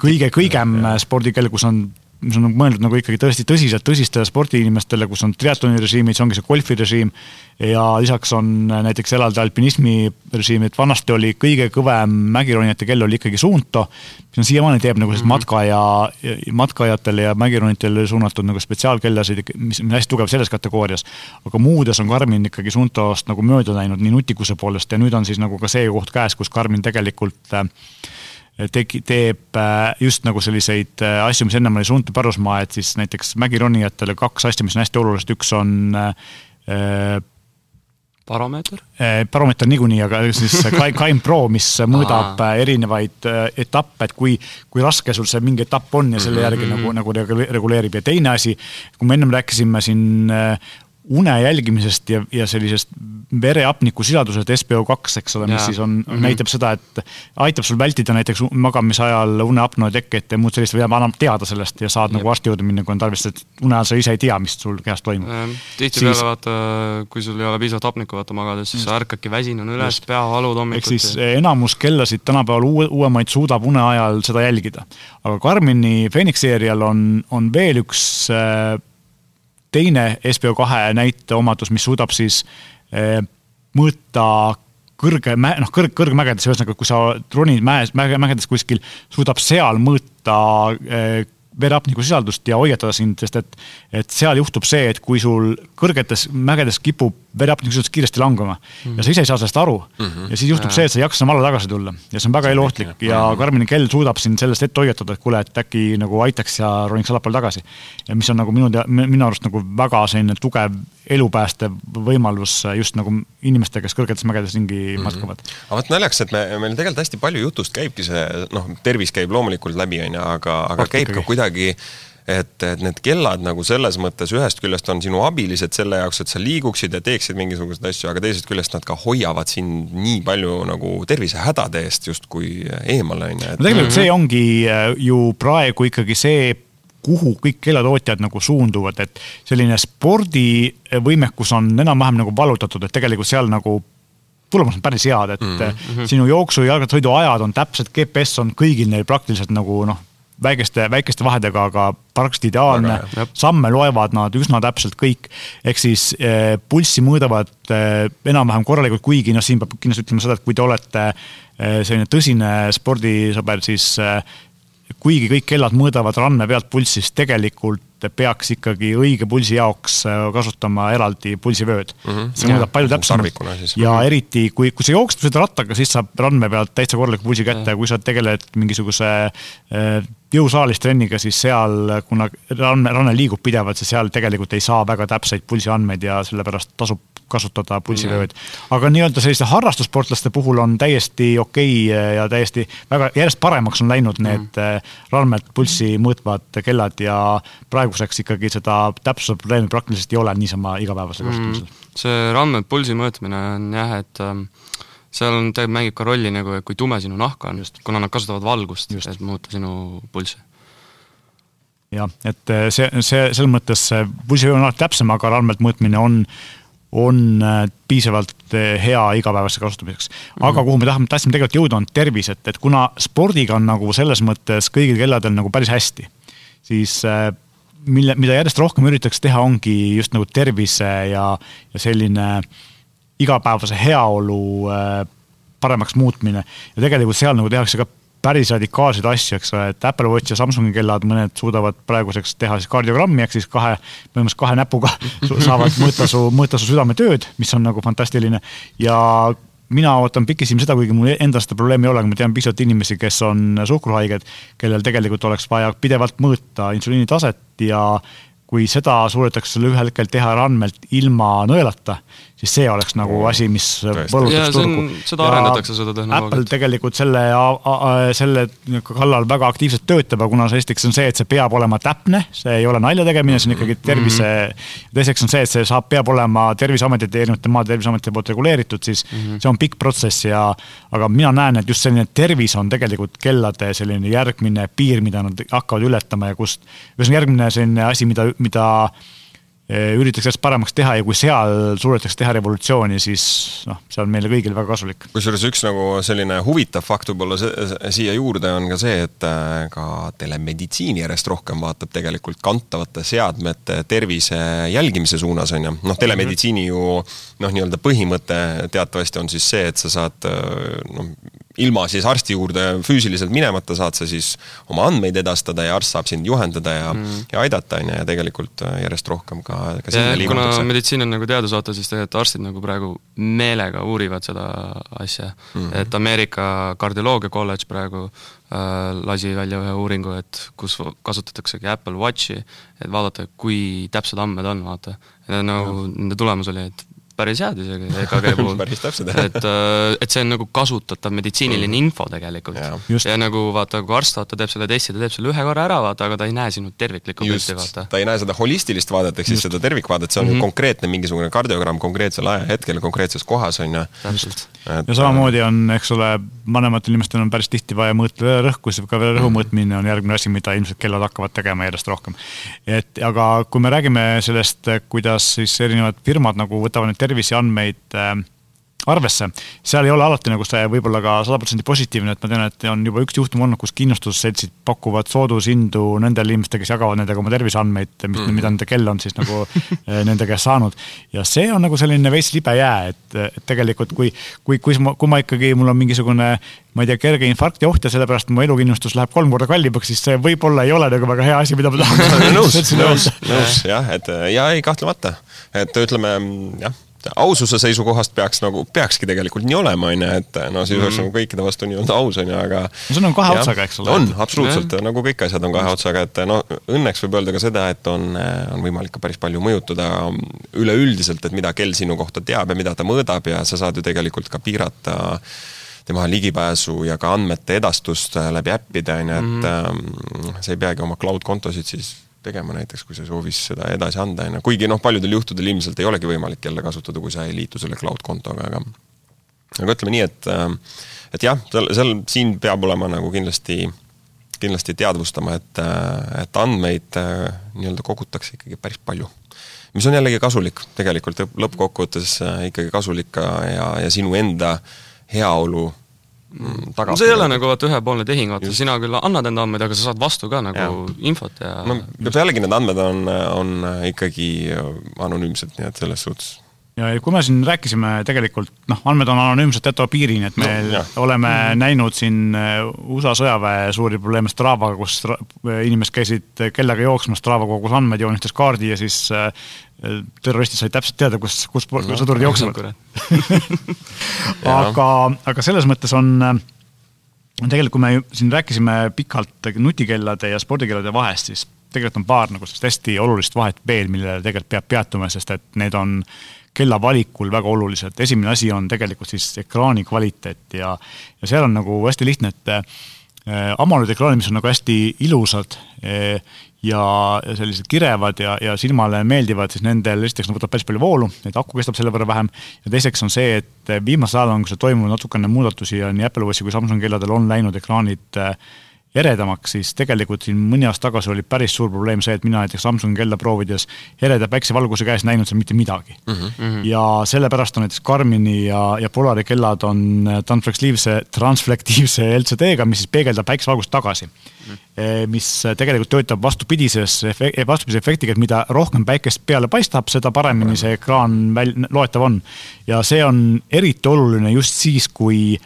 kõige kõigem spordikell, kus on mis on mõeldud nagu ikkagi tõesti tõsiselt tõsistele spordiinimestele, kus on triatloni režiimid, see ongi see golfirežiim. ja lisaks on näiteks eraldi alpinismi režiim, et vanasti oli kõige kõvem mägironijate kell oli ikkagi Suunto. mis on siiamaani teeb nagu sellist mm -hmm. matka ja, matkajatele ja mägironijatele suunatud nagu spetsiaalkellasid, mis on hästi tugev selles kategoorias. aga muudes on Karmin ikkagi Suuntost nagu mööda läinud nii nutikuse poolest ja nüüd on siis nagu ka see koht käes, kus Karmin tegelikult äh, tegi, teeb äh, just nagu selliseid äh, asju, mis ennem oli suunatud pärusmaa, et siis näiteks mägironijatele kaks asja, mis on hästi olulised, üks on äh, baromeeter? baromeeter niikuinii, aga siis Kaim Pro, mis mõõdab erinevaid etappe, et kui, kui raske sul see mingi etapp on ja selle järgi mm -hmm. nagu, nagu reguleerib ja teine asi, kui me ennem rääkisime siin une jälgimisest ja, ja sellisest vereapniku sisaldusest SPO2, eks ole, mis siis on mm, -hmm. näitab seda, et aitab sul vältida näiteks magamise ajal uneapnoe teket ja muud sellist või annab teada sellest ja saad Jep. nagu arsti juurde minna, kui on tarvis, sest une ajal sa ise ei tea, mis sul kehas toimub. tihtipeale siis... vaata, kui sul ei ole piisavalt hapnikku vaata magades, siis sa ärkadki väsinuna üles, peavalud hommikuti. ehk siis ja... enamus kellasid tänapäeval uue, uuemaid suudab une ajal seda jälgida. aga Karmini Phoenix seerial on, on veel üks äh, teine SPO2 näite omadus, mis suudab siis eh, mõõta kõrge, noh, kõrg, kõrgmägedes, ühesõnaga, kui sa ronid mäes, mäge, mägedes kuskil, suudab seal mõõta äh, verehapniku sisaldust ja hoiatada sind, sest et, et seal juhtub see, et kui sul kõrgetes mägedes kipub verehapniku sisaldus kiiresti langema mm -hmm. ja sa ise ei saa sellest aru mm. -hmm. ja siis juhtub ja. see, et sa ei jaksa enam alla tagasi tulla ja see on väga eluohtlik ja Karmini kell suudab sind sellest ette hoiatada, et kuule, et äkki nagu aitaks ja roniks allapoole tagasi. ja mis on nagu minu, minu arust nagu väga selline tugev elupäästev võimalus just nagu inimestega, kes kõrgetes mägedes ringi mm -hmm. matkavad. aga vot naljakas, et me, meil tegelikult hästi palju jutust käibki see, noh, tervis käib loomulikult läbi, on ju, aga, aga Praktika käib ka kuidagi et, et need kellad nagu selles mõttes ühest küljest on sinu abilised selle jaoks, et sa liiguksid ja teeksid mingisuguseid asju, aga teisest küljest nad ka hoiavad sind nii palju nagu tervisehädade eest justkui eemale, on ju. no tegelikult see ongi äh, ju praegu ikkagi see kuhu kõik keelatootjad nagu suunduvad, et selline spordivõimekus on enam-vähem nagu vallutatud, et tegelikult seal nagu tulemused on päris head, et mm -hmm. sinu jooksu ja jalgrattasõidu ajad on täpselt, GPS on kõigil neil praktiliselt nagu noh, väikeste, väikeste vahedega, aga praktiliselt ideaalne. samme loevad nad üsna täpselt kõik. ehk siis eh, pulssi mõõdavad eh, enam-vähem korralikult, kuigi noh, siin peab kindlasti ütlema seda, et kui te olete eh, selline tõsine spordisõber, siis eh, kuigi kõik kellad mõõdavad randme pealt pulssi, siis tegelikult peaks ikkagi õige pulsi jaoks äh, kasutama eraldi pulsivööd mm. -hmm. see mõõdab palju täpsemalt ja mhm. eriti kui, kui sa jooksed seda rattaga, siis saab randme pealt täitsa korraliku pulsi kätte ja kui sa tegeled mingisuguse äh, jõusaalis trenniga, siis seal, kuna ranne, ranne liigub pidevalt, siis seal tegelikult ei saa väga täpseid pulsiandmeid ja sellepärast tasub kasutada pulsivööd. aga nii-öelda selliste harrastussportlaste puhul on täiesti okei okay ja täiesti väga, järjest paremaks on läinud need mm. randmed, pulssi mõõtvad kellad ja praeguseks ikkagi seda täpsuse probleemi praktiliselt ei ole niisama igapäevasel mm. kasutamisel mm.. see randmed, pulsi mõõtmine on jah, et ähm, seal on, tegelikult mängib ka rolli nagu, et kui tume sinu nahk on, kuna nad kasutavad valgust, et muuta sinu pulssi jah, et äh, see, see selles mõttes pulsivöö on alati täpsem, aga randmelt mõõtmine on, on äh, piisavalt äh, hea igapäevaseks kasutamiseks. aga mhm. kuhu me tahame, tahtsime tegelikult jõuda, on tervis, et, et kuna spordiga on nagu selles mõttes kõigil kelladel nagu päris hästi, siis äh, mille, mida järjest rohkem üritatakse teha, ongi just nagu tervise ja, ja selline igapäevase heaolu paremaks muutmine. ja tegelikult seal nagu tehakse ka päris radikaalseid asju, eks ole, et Apple Watch ja Samsungi kellad, mõned suudavad praeguseks teha siis kardiogrammi ehk siis kahe, põhimõtteliselt kahe näpuga saavad mõõta su, mõõta su südametööd, mis on nagu fantastiline. ja mina ootan pikisilmi seda, kuigi mul endal seda probleemi ei ole, aga ma tean pisut inimesi, kes on suhkruhaiged, kellel tegelikult oleks vaja pidevalt mõõta insuliini taset ja kui seda suudetakse ühel hetkel teha randmelt ilma nõelata, siis see oleks nagu asi, mis võlutaks turgu. seda arendatakse, seda tehnoloogiat. Apple tegelikult selle, selle kallal väga aktiivselt töötab, aga kuna see esiteks on see, et see peab olema täpne, see ei ole nalja tegemine, see on ikkagi tervise mm, -hmm. teiseks on see, et see saab, peab olema Terviseametite, erinevate maade terviseametite poolt reguleeritud, siis mm -hmm. see on pikk protsess ja aga mina näen, et just selline tervis on tegelikult kellade selline järgmine piir, mida nad hakkavad ületama ja kust, ühesõnaga järgmine selline asi, mida, mida Eh, üritatakse järjest paremaks teha ja kui seal suudetakse teha revolutsiooni, siis noh, see on meile kõigile väga kasulik. kusjuures üks nagu selline huvitav fakt võib-olla siia juurde on ka see, et äh, ka telemeditsiini järjest rohkem vaatab tegelikult kantavate seadmete tervise jälgimise suunas, on ju. noh, telemeditsiini ju noh, nii-öelda põhimõte teatavasti on siis see, et sa saad äh, noh, ilma siis arsti juurde füüsiliselt minemata saad sa siis oma andmeid edastada ja arst saab sind juhendada ja mm., ja aidata, on ju, ja tegelikult äh, järjest rohkem ka, ka sinna liigutakse. kuna meditsiin on nagu teadusoota, siis tegelikult arstid nagu praegu meelega uurivad seda asja mm. -hmm. et Ameerika kardioloogia kolledž praegu äh, lasi välja ühe uuringu, et kus kasutataksegi Apple Watchi, et vaadata, kui täpsed andmed on, vaata. nagu nende tulemus oli, et päris head isegi EKG puhul päris täpsed, jah. et, äh, et see on nagu kasutatav meditsiiniline mm. info tegelikult. ja nagu vaata, kui arst vaata teeb selle testi, ta teeb selle ühe korra ära, vaata, aga ta ei näe sinu terviklikku pilti, vaata. ta ei näe seda holistilist vaadet, ehk siis seda tervikvaadet, see on mm -hmm. konkreetne mingisugune kardiogramm konkreetsel ajahetkel konkreetses kohas, on ju. ja samamoodi on, eks ole, vanematel inimestel on päris tihti vaja mõõta vererõhku, siis ka mm -hmm. mõõtmine on järgmine asi, mida ilmselt kellad hakkavad tegema järjest rohkem. et aga kui me räägime sellest, kuidas siis erinevad firmad nagu võtavad neid terviseandmeid äh, arvesse. seal ei ole alati nagu see võib-olla ka sada protsenti positiivne, et ma tean, et on juba üks juhtum olnud, kus kindlustusseltsid pakuvad soodushindu nendele inimestele, kes jagavad nendega oma terviseandmeid, mis mm, -hmm. mida nende kell on siis nagu eh, nende käest saanud. ja see on nagu selline veits libe jää, et, et tegelikult kui, kui, kui ma, kui ma ikkagi, mul on mingisugune ma ei tea, kerge infarktioht ja sellepärast mu elukindlustus läheb kolm korda kallimaks, siis see võib-olla ei ole nagu väga hea asi, mida ma tahan nõus, nõus, nõus jah, et ja ei, kahtlemata, et ütleme jah aususe seisukohast peaks nagu, peakski tegelikult nii olema, on ju, et no siis oleks mm nagu kõikide vastu nii-öelda aus, on ju, aga no see on kahe ja, otsaga, eks ole. on, absoluutselt, nagu kõik asjad on kahe otsaga, et no õnneks võib öelda ka seda, et on, on võimalik ka päris palju mõjutada üleüldiselt, et mida kell sinu kohta teab ja mida ta mõõdab ja sa saad ju tegelikult ka piirata tema ligipääsu ja ka andmete edastust läbi äppide, on ju, et mm sa ei peagi oma cloud kontosid siis tegema näiteks, kui sa ei soovi seda edasi anda, on ju, kuigi noh, paljudel juhtudel ilmselt ei olegi võimalik jälle kasutada, kui sa ei liitu selle cloud kontoga, aga aga ütleme nii, et et jah, seal, seal, siin peab olema nagu kindlasti, kindlasti teadvustama, et, et andmeid nii-öelda kogutakse ikkagi päris palju. mis on jällegi kasulik tegelikult lõppkokkuvõttes ikkagi kasulik ka ja, ja sinu enda heaolu tagasi. see ei ole nagu vaata ühepoolne tehing, vaata sina küll annad enda andmeid, aga sa saad vastu ka nagu ja. infot ja no pealegi need andmed on, on ikkagi anonüümsed, nii et selles suhtes ja kui me siin rääkisime tegelikult, noh, andmed on anonüümsed teatava piirini, et me no, oleme mm. näinud siin äh, USA sõjaväe suuri probleeme Stravaga, kus inimesed käisid kellaga jooksmas, Strava kogus andmeid, joonistas kaardi ja siis äh, terroristid said täpselt teada, kus, kus no, sõdurid jooksevad. Aga, aga selles mõttes on, tegelikult kui me siin rääkisime pikalt nutikellade ja spordikellade vahest, siis tegelikult on paar nagu sellist hästi olulist vahet veel, millele tegelikult peab peatuma, sest et need on kella valikul väga olulised. esimene asi on tegelikult siis ekraani kvaliteet ja, ja seal on nagu hästi lihtne, et äh, AMOLED ekraanid, mis on nagu hästi ilusad äh, ja, sellised kirevad ja, ja silmale meeldivad, siis nendel esiteks nad võtavad päris palju voolu, et aku kestab selle võrra vähem. ja teiseks on see, et viimasel ajal on toimunud natukene muudatusi ja nii Apple OS-i kui Samsung kelladel on läinud ekraanid äh, eredamaks, siis tegelikult siin mõni aasta tagasi oli päris suur probleem see, et mina näiteks Samsungi kella proovides ereda päiksevalguse käes näinud seal mitte midagi mm. -hmm. ja sellepärast on näiteks Garmini ja, ja Polari kellad on transflektiivse, transflektiivse LCD-ga, mis siis peegeldab päiksevalgust tagasi mm. -hmm. mis tegelikult töötab vastupidises, vastupidise efektiga, et mida rohkem päikest peale paistab, seda paremini see ekraan väl-, loetav on. ja see on eriti oluline just siis, kui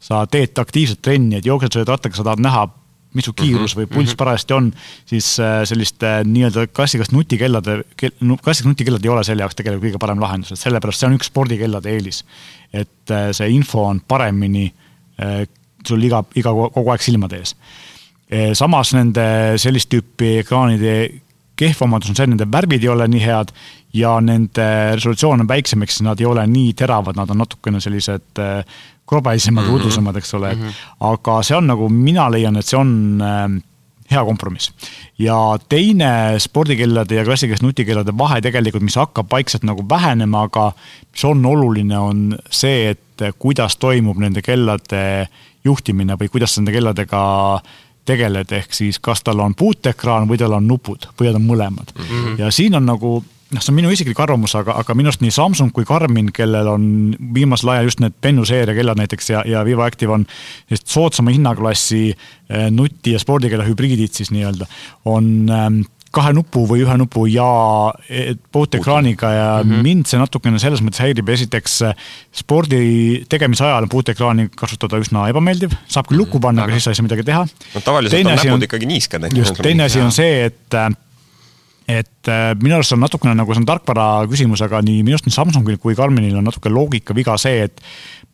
sa teed aktiivset trenni, et jooksed selle rattaga, sa tahad näha mis su kiirus või pulss mhm. parajasti on, siis äh, selliste äh, nii-öelda klassikalist nutikellade, klassikalised nutikellad ei ole selle jaoks tegelikult kõige parem lahendus, et sellepärast see on üks spordikellade eelis. et äh, see info on paremini sul iga, iga, kogu aeg silmade ees. samas nende sellist tüüpi ekraanide kehv omadus on see, et nende värvid ei ole nii head ja nende resolutsioon on väiksem, ehk siis nad ei ole nii teravad, nad on natukene sellised krobelisemad mm, -hmm. udusemad, eks ole mm, -hmm. aga see on nagu, mina leian, et see on äh, hea kompromiss. ja teine spordikellade ja klassikaliste nutikellade vahe tegelikult, mis hakkab vaikselt nagu vähenema, aga mis on oluline, on see, et kuidas toimub nende kellade juhtimine või kuidas nende kelladega tegeled, ehk siis kas tal on puuteekraan või tal on nupud või on mõlemad mm. -hmm. ja siin on nagu noh, see on minu isiklik arvamus, aga, aga minu arust nii Samsung kui Garmin, kellel on viimasel ajal just need Pennu seeria kellad näiteks ja, ja Vivo Active on sellist soodsama hinnaklassi eh, nuti- ja spordikella hübriidid siis nii-öelda, on ähm, kahe nupu või ühe nupu ja eh, puuteekraaniga ja mm -hmm. mind see natukene selles mõttes häirib, esiteks eh, spordi tegemise ajal puuteekraani kasutada üsna ebameeldiv, saab küll lukku panna, aga siis sa ei saa midagi teha. no tavaliselt teine on näpud on, ikkagi niisked. just, teine asi on see, et et äh, minu arust on natukene nagu see on tarkvara küsimus, aga nii minu arust nii Samsungil kui Garminil on natuke loogikaviga see, et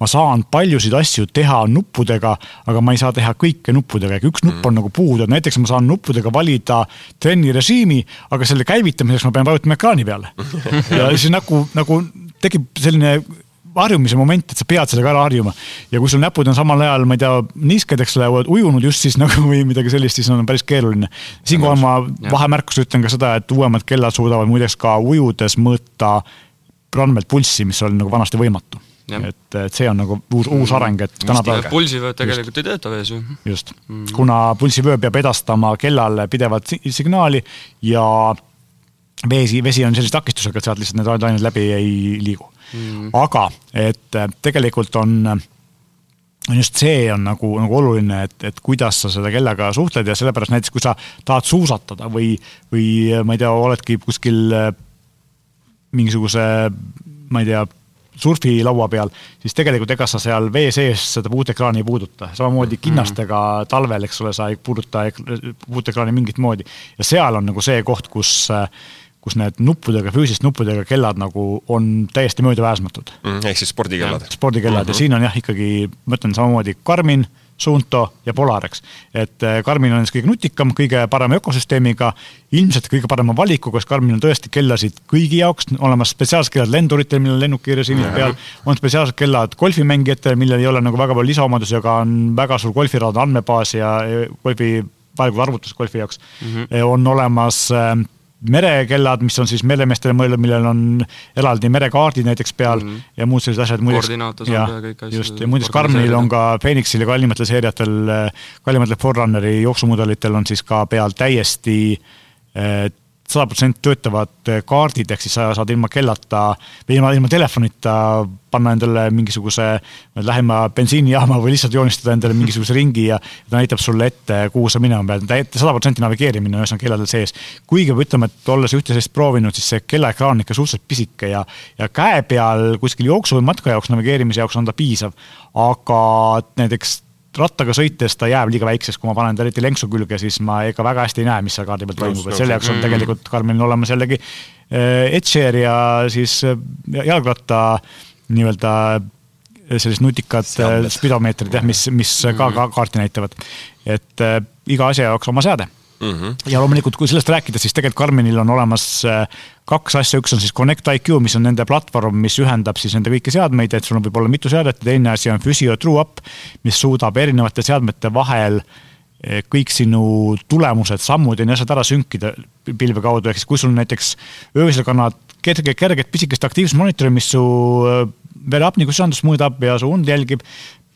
ma saan paljusid asju teha nuppudega, aga ma ei saa teha kõike nuppudega, üks nupp on mm. nagu puudu, et näiteks ma saan nuppudega valida trennirežiimi, aga selle käivitamiseks ma pean vajutama ekraani peale. ja siis nagu, nagu tekib selline harjumise moment, et sa pead sellega ära harjuma. ja kui sul näpud on samal ajal, ma ei tea, niisked, eks ole, ujunud just siis nagu või midagi sellist, siis on päris keeruline. siinkohal ma vahemärkusena ütlen ka seda, et uuemad kellad suudavad muideks ka ujudes mõõta randmelt pulssi, mis oli nagu vanasti võimatu. et, et see on nagu uus, uus areng, et tänapäeval. pulsivööd tegelikult just. ei tööta vees ju. just mm, -hmm. kuna pulsivöö peab edastama kellale pidevalt signaali ja vesi, vesi on sellise takistusega, et sealt lihtsalt need ained läbi ei liigu mm.. aga et tegelikult on just see on nagu, nagu oluline, et, et kuidas sa selle kellaga suhtled ja sellepärast näiteks, kui sa tahad suusatada või, või ma ei tea, oledki kuskil mingisuguse, ma ei tea, surfilaua peal, siis tegelikult ega sa seal vee sees seda puutekraani ei puuduta. samamoodi kinnastega talvel, eks ole, sa ei puuduta puutekraani mingit moodi. ja seal on nagu see koht, kus, kus need nuppudega, füüsiliste nuppudega kellad nagu on täiesti möödapääsmatud mm,. ehk siis spordikellad. spordikellad mm -hmm. ja mhm. siin on jah, ikkagi, ma ütlen samamoodi Karmin Suunto ja Polar, eks. et äh, Karmin on siis kõige nutikam, kõige parema ökosüsteemiga, ilmselt kõige parema valikuga, sest Karmin on tõesti kellasid kõigi jaoks, olemas spetsiaalsed kellad lenduritel, millel on lennukiirus peal, on spetsiaalsed kellad golfimängijatel, millel ei ole nagu väga palju lisaomadusi, aga on väga suur golfirada andmebaas ja golfi vajalikud arvutused golfi jaoks mm. -hmm. on olemas äh, merekellad, mis on siis meremeestele mõeldud, millel on eraldi merekaardid näiteks peal mm -hmm. ja muud sellised asjad. koordinaate saab ja kõik asjad. just, ja muideks Karmenil on ka Phoenixil ja kallimatel seeriatel, kallimatel Forerunneri jooksumudelitel on siis ka peal täiesti äh, sada protsenti töötavad kaardid, ehk siis sa saad ilma kellata või ilma, ilma telefonita panna endale mingisuguse lähima bensiinijaama või lihtsalt joonistada endale mingisuguse ringi ja ta näitab sulle ette, kuhu sa minema pead, sada protsenti navigeerimine ühesõnaga kelladel sees. kuigi peab ütlema, et olles üht-teist proovinud, siis see kellaekraan ikka suhteliselt pisike ja, ja käe peal kuskil jooksu või matka jaoks, navigeerimise jaoks on ta piisav. aga näiteks rattaga sõites ta jääb liiga väikseks, kui ma panen ta eriti lenksu külge, siis ma ega väga hästi ei näe, mis seal kaardi peal toimub, et selle jaoks on tegelikult Karmenil olemas jällegi Etcher ja siis äh, jalgratta nii-öelda äh, sellised nutikad äh, spidomeetrid jah, mis, mis ka, ka kaarti näitavad. et iga asja jaoks oma seade mm. -hmm. ja loomulikult, kui sellest rääkida, siis tegelikult Karmenil on olemas kaks asja, üks on siis Connect IQ, mis on nende platvorm, mis ühendab siis nende kõiki seadmeid, et sul võib olla mitu seadet ja teine asi on Physio TrueUp, mis suudab erinevate seadmete vahel eh, kõik sinu tulemused, sammud ja nii asjad ära sünkida pilve kaudu, ehk siis kui sul näiteks öösel kannad kerge, kerget pisikest aktiivsusmonitori, mis su eh, vereapniku sisandust mõõdab ja su und jälgib,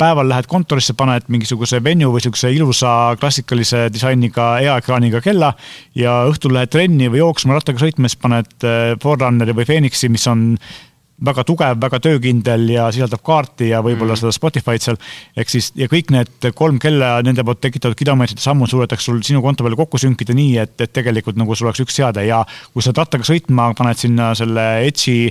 päeval lähed kontorisse, paned mingisuguse venue või sihukese ilusa klassikalise disainiga eaekraaniga kella ja õhtul lähed trenni või jooksma rattaga sõitma, siis paned äh, Forerunneri või Phoenixi, mis on väga tugev, väga töökindel ja sisaldab kaarti ja võib-olla mm. seda Spotify'd seal. ehk siis ja kõik need kolm kella, nende poolt tekitatud kilomeetrite sammud suudetakse sul sinu konto peale kokku sünkida nii, et, et tegelikult nagu sul oleks üks seade ja kui sa rattaga sõitma paned sinna selle Edge'i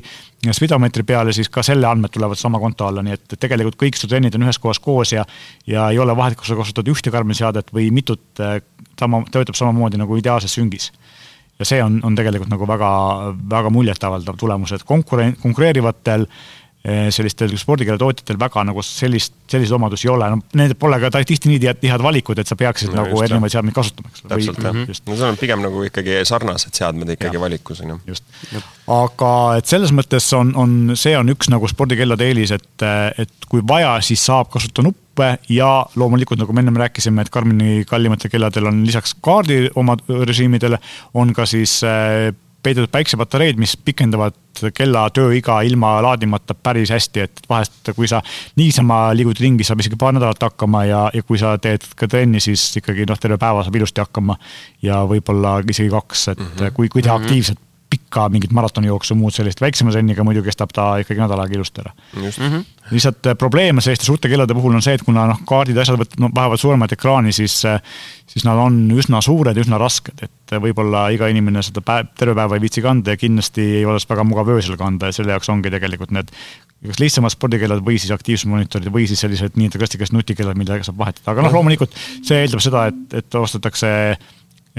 spidomeetri peale, siis ka selle andmed tulevad sama konto alla, nii et tegelikult kõik su trennid on ühes kohas koos ja ja ei ole vahet, kas sa kasutad ühte Karmeni seadet või mitut, eh, sama, töötab samamoodi nagu ideaalses süngis. Ja see on, on tegelikult nagu väga, väga muljetavaldav tulemus, et konkurent, konkureerivatel äh, Eh, sellistel spordikeeletootjatel väga nagu sellist, selliseid omadusi ei ole, no need pole ka tihti nii tihedad valikud, et sa peaksid no, nagu erinevaid seadmeid kasutama, eks. täpselt jah, no see on pigem nagu ikkagi sarnased seadmed ikkagi ja. valikus on ju. just, aga et selles mõttes on, on, see on üks nagu spordikellade eelis, et, et kui vaja, siis saab kasutada nuppe ja loomulikult, nagu me ennem rääkisime, et Karmini kallimatel kelladel on lisaks kaardi oma režiimidele, on ka siis äh, peidetud päiksepatareid, mis pikendavad kella tööiga ilma laadimata päris hästi, et vahest, kui sa niisama liigud ringi, saab isegi paar nädalat hakkama ja, ja kui sa teed ka trenni, siis ikkagi noh, terve päeva saab ilusti hakkama. ja võib-olla isegi kaks, et mm -hmm. kui, kui teha mm -hmm. aktiivselt pikka mingit maratonijooksu, muud sellist, väiksema trenniga muidu kestab ta ikkagi nädal aega ilusti ära. Mm -hmm. lihtsalt äh, probleem selliste suurte kellade puhul on see, et kuna noh, kaardid ja asjad võtavad no, vajavad suuremat ekraani, siis, äh, siis nad on üsna suured ja üsna rasked, et võib-olla iga inimene seda päev, terve päeva ei viitsi kanda ja kindlasti ei ole see väga mugav öösel kanda ja selle jaoks ongi tegelikult need kas lihtsamad spordikellad või siis aktiivsusmonitorid või siis sellised nii-öelda klassikalised nutikellad, millega saab vahetada, aga noh, loomulikult see eeldab seda, et, et ostetakse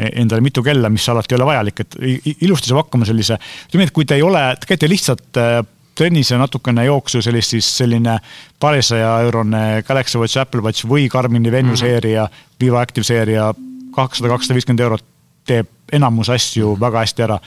endale mitu kella, mis alati ei ole vajalik, et ilusti saab hakkama sellise, ütleme, et kui te ei ole, te käite lihtsalt äh, trennis ja natukene jooksu sellist, siis selline paarisaja eurone Galaxy Watch, Apple Watch või Garmini Venue mhm. seeria mm, -hmm. Viva Active seeria, kakssada, kakssada viiskümmend eurot teeb enamus asju väga hästi ära.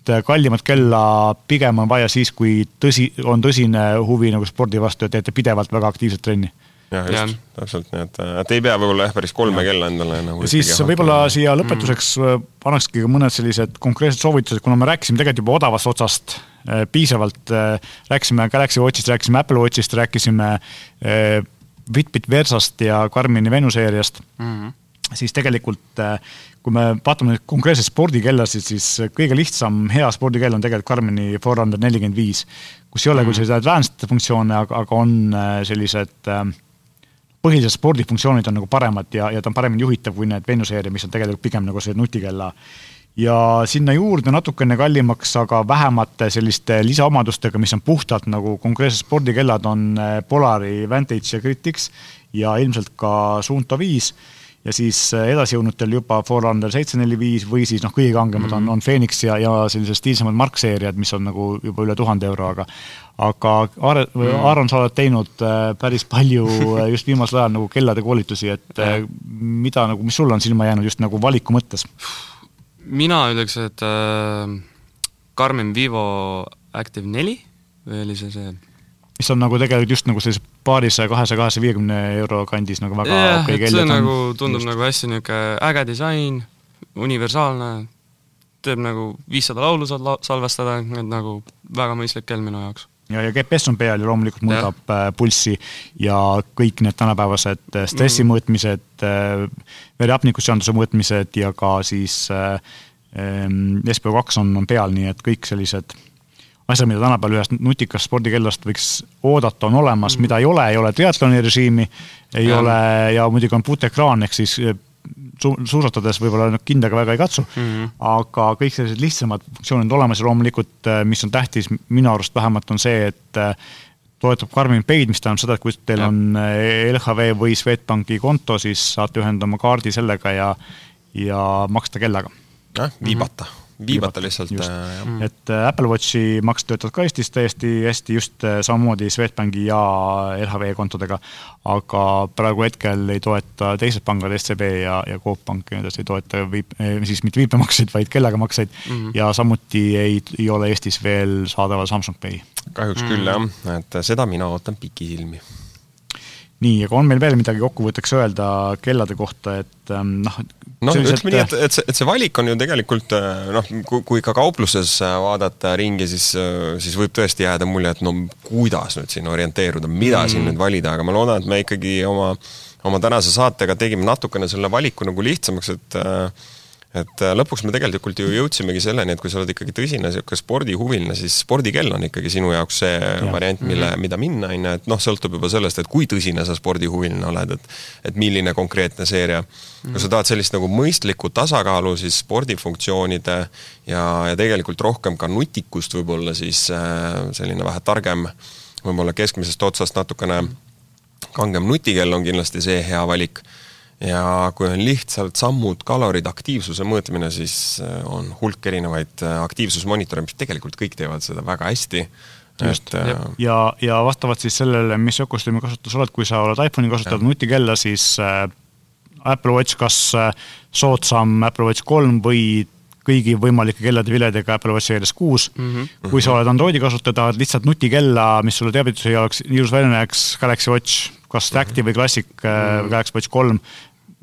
et äh, kallimat kella pigem on vaja siis, kui tõsi, on tõsine huvi nagu spordi vastu ja teete pidevalt väga aktiivset trenni jah, just, täpselt, nii et, et ei pea võib-olla jah, päris kolme ja. kella endale nagu. siis võib-olla siia lõpetuseks mm. annakski ka mõned sellised konkreetsed soovitused, kuna me rääkisime tegelikult juba odavast otsast äh, piisavalt äh,, rääkisime Galaxy Watchist, rääkisime Apple Watchist, rääkisime äh, Fitbit Versast ja Karmini Venu seeriast mm. -hmm siis tegelikult kui me vaatame konkreetselt spordikellasid, siis kõige lihtsam hea spordikell on tegelikult Karmini Forerunner nelikümmend viis, kus ei ole küll mm. selliseid advanced funktsioone, aga, aga on sellised äh, põhilised spordifunktsioonid on nagu paremad ja, ja ta on paremini juhitav kui need Venuseeria, mis on tegelikult pigem nagu see nutikella. ja sinna juurde natukene kallimaks, aga vähemate selliste lisaomadustega, mis on puhtalt nagu konkreetsed spordikellad, on Polari Vantage ja Critics ja ilmselt ka Suunto viis ja siis äh, edasijõudnutel juba Forerunner seitse neli viis või siis noh, kõige kangemad mm -hmm. on, mhm. on Phoenix ja, ja sellised stiilsemad markseeriad, mis on nagu juba üle tuhande euro, aga aga Aare, mm -hmm. Aaron, sa oled teinud äh, päris palju äh, just viimasel ajal nagu kellade koolitusi, et mida nagu, mis sulle on silma jäänud just nagu valiku mõttes? mina ütleks, et äh, Garmin Vivo Active neli või oli see see mis on nagu tegelikult just nagu sellise paarisaja, kahesaja, kahesaja viiekümne euro kandis nagu väga yeah, okei okay, see nagu tundub just. nagu hästi niisugune äge disain, universaalne, teeb nagu viissada laulu saad la salvestada, et nagu väga mõistlik kell minu jaoks ja, ja GPS on peal ja loomulikult muudab ja. Äh, pulssi ja kõik need tänapäevased äh, stressi mm. mõõtmised, äh, verehapnikuseaduse mõõtmised ja ka siis äh, SPO2 on, on peal, nii et kõik sellised asjad, mida tänapäeval ühest nutikast spordikellast võiks oodata, on olemas mm., mida ei ole, ei ole triatloni režiimi, ei ja. ole ja muidugi on puutekraan, ehk siis eh, su-, suusatades võib-olla kindaga väga ei katsu mm, -hmm. aga kõik sellised lihtsamad funktsioonid on olemas ja loomulikult, eh, mis on tähtis, minu arust vähemalt, on see, et eh, toetab Karmin Paid, mis tähendab seda, et kui teil ja. on LHV või Swedbanki konto, siis saate ühendada oma kaardi sellega ja, ja maksta kellaga. jah, viibata mm. -hmm viibata lihtsalt. Mm. et äh, Apple Watchi maks töötab ka Eestis täiesti hästi, just äh, samamoodi Swedbanki ja LHV kontodega, aga praegu hetkel ei toeta teised pangad, SEB ja, ja Coop Pank ja edasi ei toeta viip-, siis mitte viipemakseid, vaid kellaga makseid mm -hmm. ja samuti ei, ei ole Eestis veel saadaval Samsung Pay. kahjuks mm -hmm. küll jah, et seda mina ootan pikisilmi nii, aga on meil veel midagi kokkuvõtteks öelda kellade kohta, et ähm, noh. noh, ütleme nii, et, et see, et see valik on ju tegelikult äh, noh, kui, ka kaupluses äh, vaadata ringi, siis, äh, siis võib tõesti jääda mulje, et no kuidas nüüd siin orienteeruda, mida mm. siin nüüd valida, aga ma loodan, et me ikkagi oma, oma tänase saatega tegime natukene selle valiku nagu lihtsamaks, et äh, et äh, lõpuks me tegelikult ju jõudsimegi selleni, et kui sa oled ikkagi tõsine niisugune spordihuviline, siis spordikell on ikkagi sinu jaoks see ja. variant, mille mida minna, on ju, et noh, sõltub juba sellest, et kui tõsine sa spordihuviline oled, et et milline konkreetne seeria. Kui sa tahad sellist nagu mõistlikku tasakaalu siis spordifunktsioonide ja, ja tegelikult rohkem ka nutikust võib-olla, siis äh, selline vähe targem, võib-olla keskmisest otsast natukene kangem nutikell on kindlasti see hea valik ja kui on lihtsalt sammud, kalorid, aktiivsuse mõõtmine, siis äh, on hulk erinevaid äh, aktiivsusmonitore, mis tegelikult kõik teevad seda väga hästi. just, äh, ja, ja vastavalt siis sellele, mis ökosüsteemi kasutus oled, kui sa oled iPhone'i kasutanud nutikella, siis Apple Watch kas soodsam Apple Watch kolm või kõigi võimalike kellade viledega Apple Watch Series kuus mm. -hmm. kui sa oled Androidi kasutaja, tahad lihtsalt nutikella, mis sulle teavituse jaoks ilus välja näeks, Galaxy Watch, kas Active või Classic mm -hmm. Galaxy Watch kolm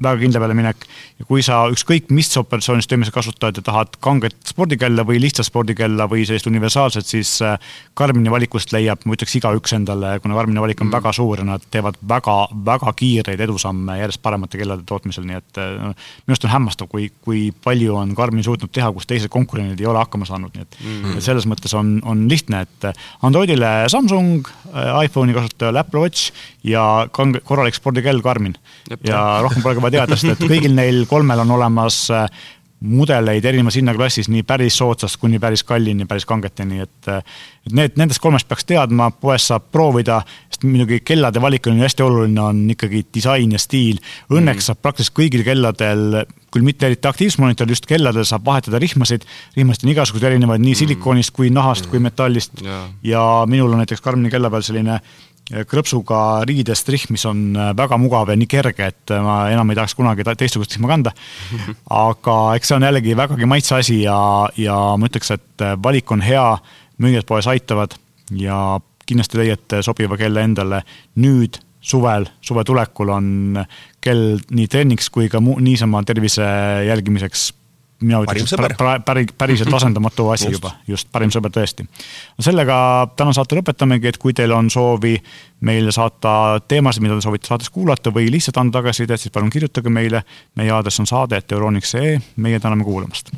väga kindla peale minek. ja kui sa ükskõik mis operatsioonisüsteemi sa kasutad ja tahad kanget spordikella või lihtsat spordikella või sellist universaalset, siis äh, Karmini valikust leiab, ma ütleks, igaüks endale, kuna Karmini valik on mm. väga suur ja nad teevad väga, väga kiireid edusamme järjest paremate kellade tootmisel, nii et äh, minu arust on hämmastav, kui, kui palju on Karmin suutnud teha, kus teised konkurendid ei ole hakkama saanud, nii et mm. selles mõttes on, on lihtne, et Androidile Samsung, äh, iPhone'i kasutajale Apple Watch ja kange, korralik spordikell Karmin. ja rohkem pole ka vaja teada, sest et kõigil neil kolmel on olemas äh, mudeleid erinevas hinnaklassis, nii päris soodsast kuni päris kallini, päris kangeteni, et et need, nendest kolmest peaks teadma, poes saab proovida, sest muidugi kellade valik on ju hästi oluline, on ikkagi disain ja stiil. Õnneks mm. saab praktiliselt kõigil kelladel, küll mitte eriti aktiivsmonitoril, just kelladel saab vahetada rihmasid, rihmasid on igasuguseid erinevaid, nii mm. silikoonist kui nahast mm. kui metallist yeah. ja minul on näiteks Karmini kella peal selline krõpsuga riidest rihm, mis on äh, väga mugav ja nii kerge, et äh, ma enam ei tahaks kunagi teistsugust rihma kanda. aga eks see on jällegi vägagi maitse asi ja, ja ma ütleks, et äh, valik on hea, müüjad poes aitavad ja kindlasti leiate sobiva kella endale nüüd suvel, suve tulekul on kell nii treeniks kui ka muu, niisama tervise jälgimiseks mina ütleks, päris, päriselt asendamatu asi just. juba, just, parim sõber tõesti. sellega täna saate lõpetamegi, et kui teil on soovi meile saata teemasid, mida te soovite saates kuulata või lihtsalt anda tagasisidet, siis palun kirjutage meile. meie aadress on saade, et euroniks.ee, meie täname kuulamast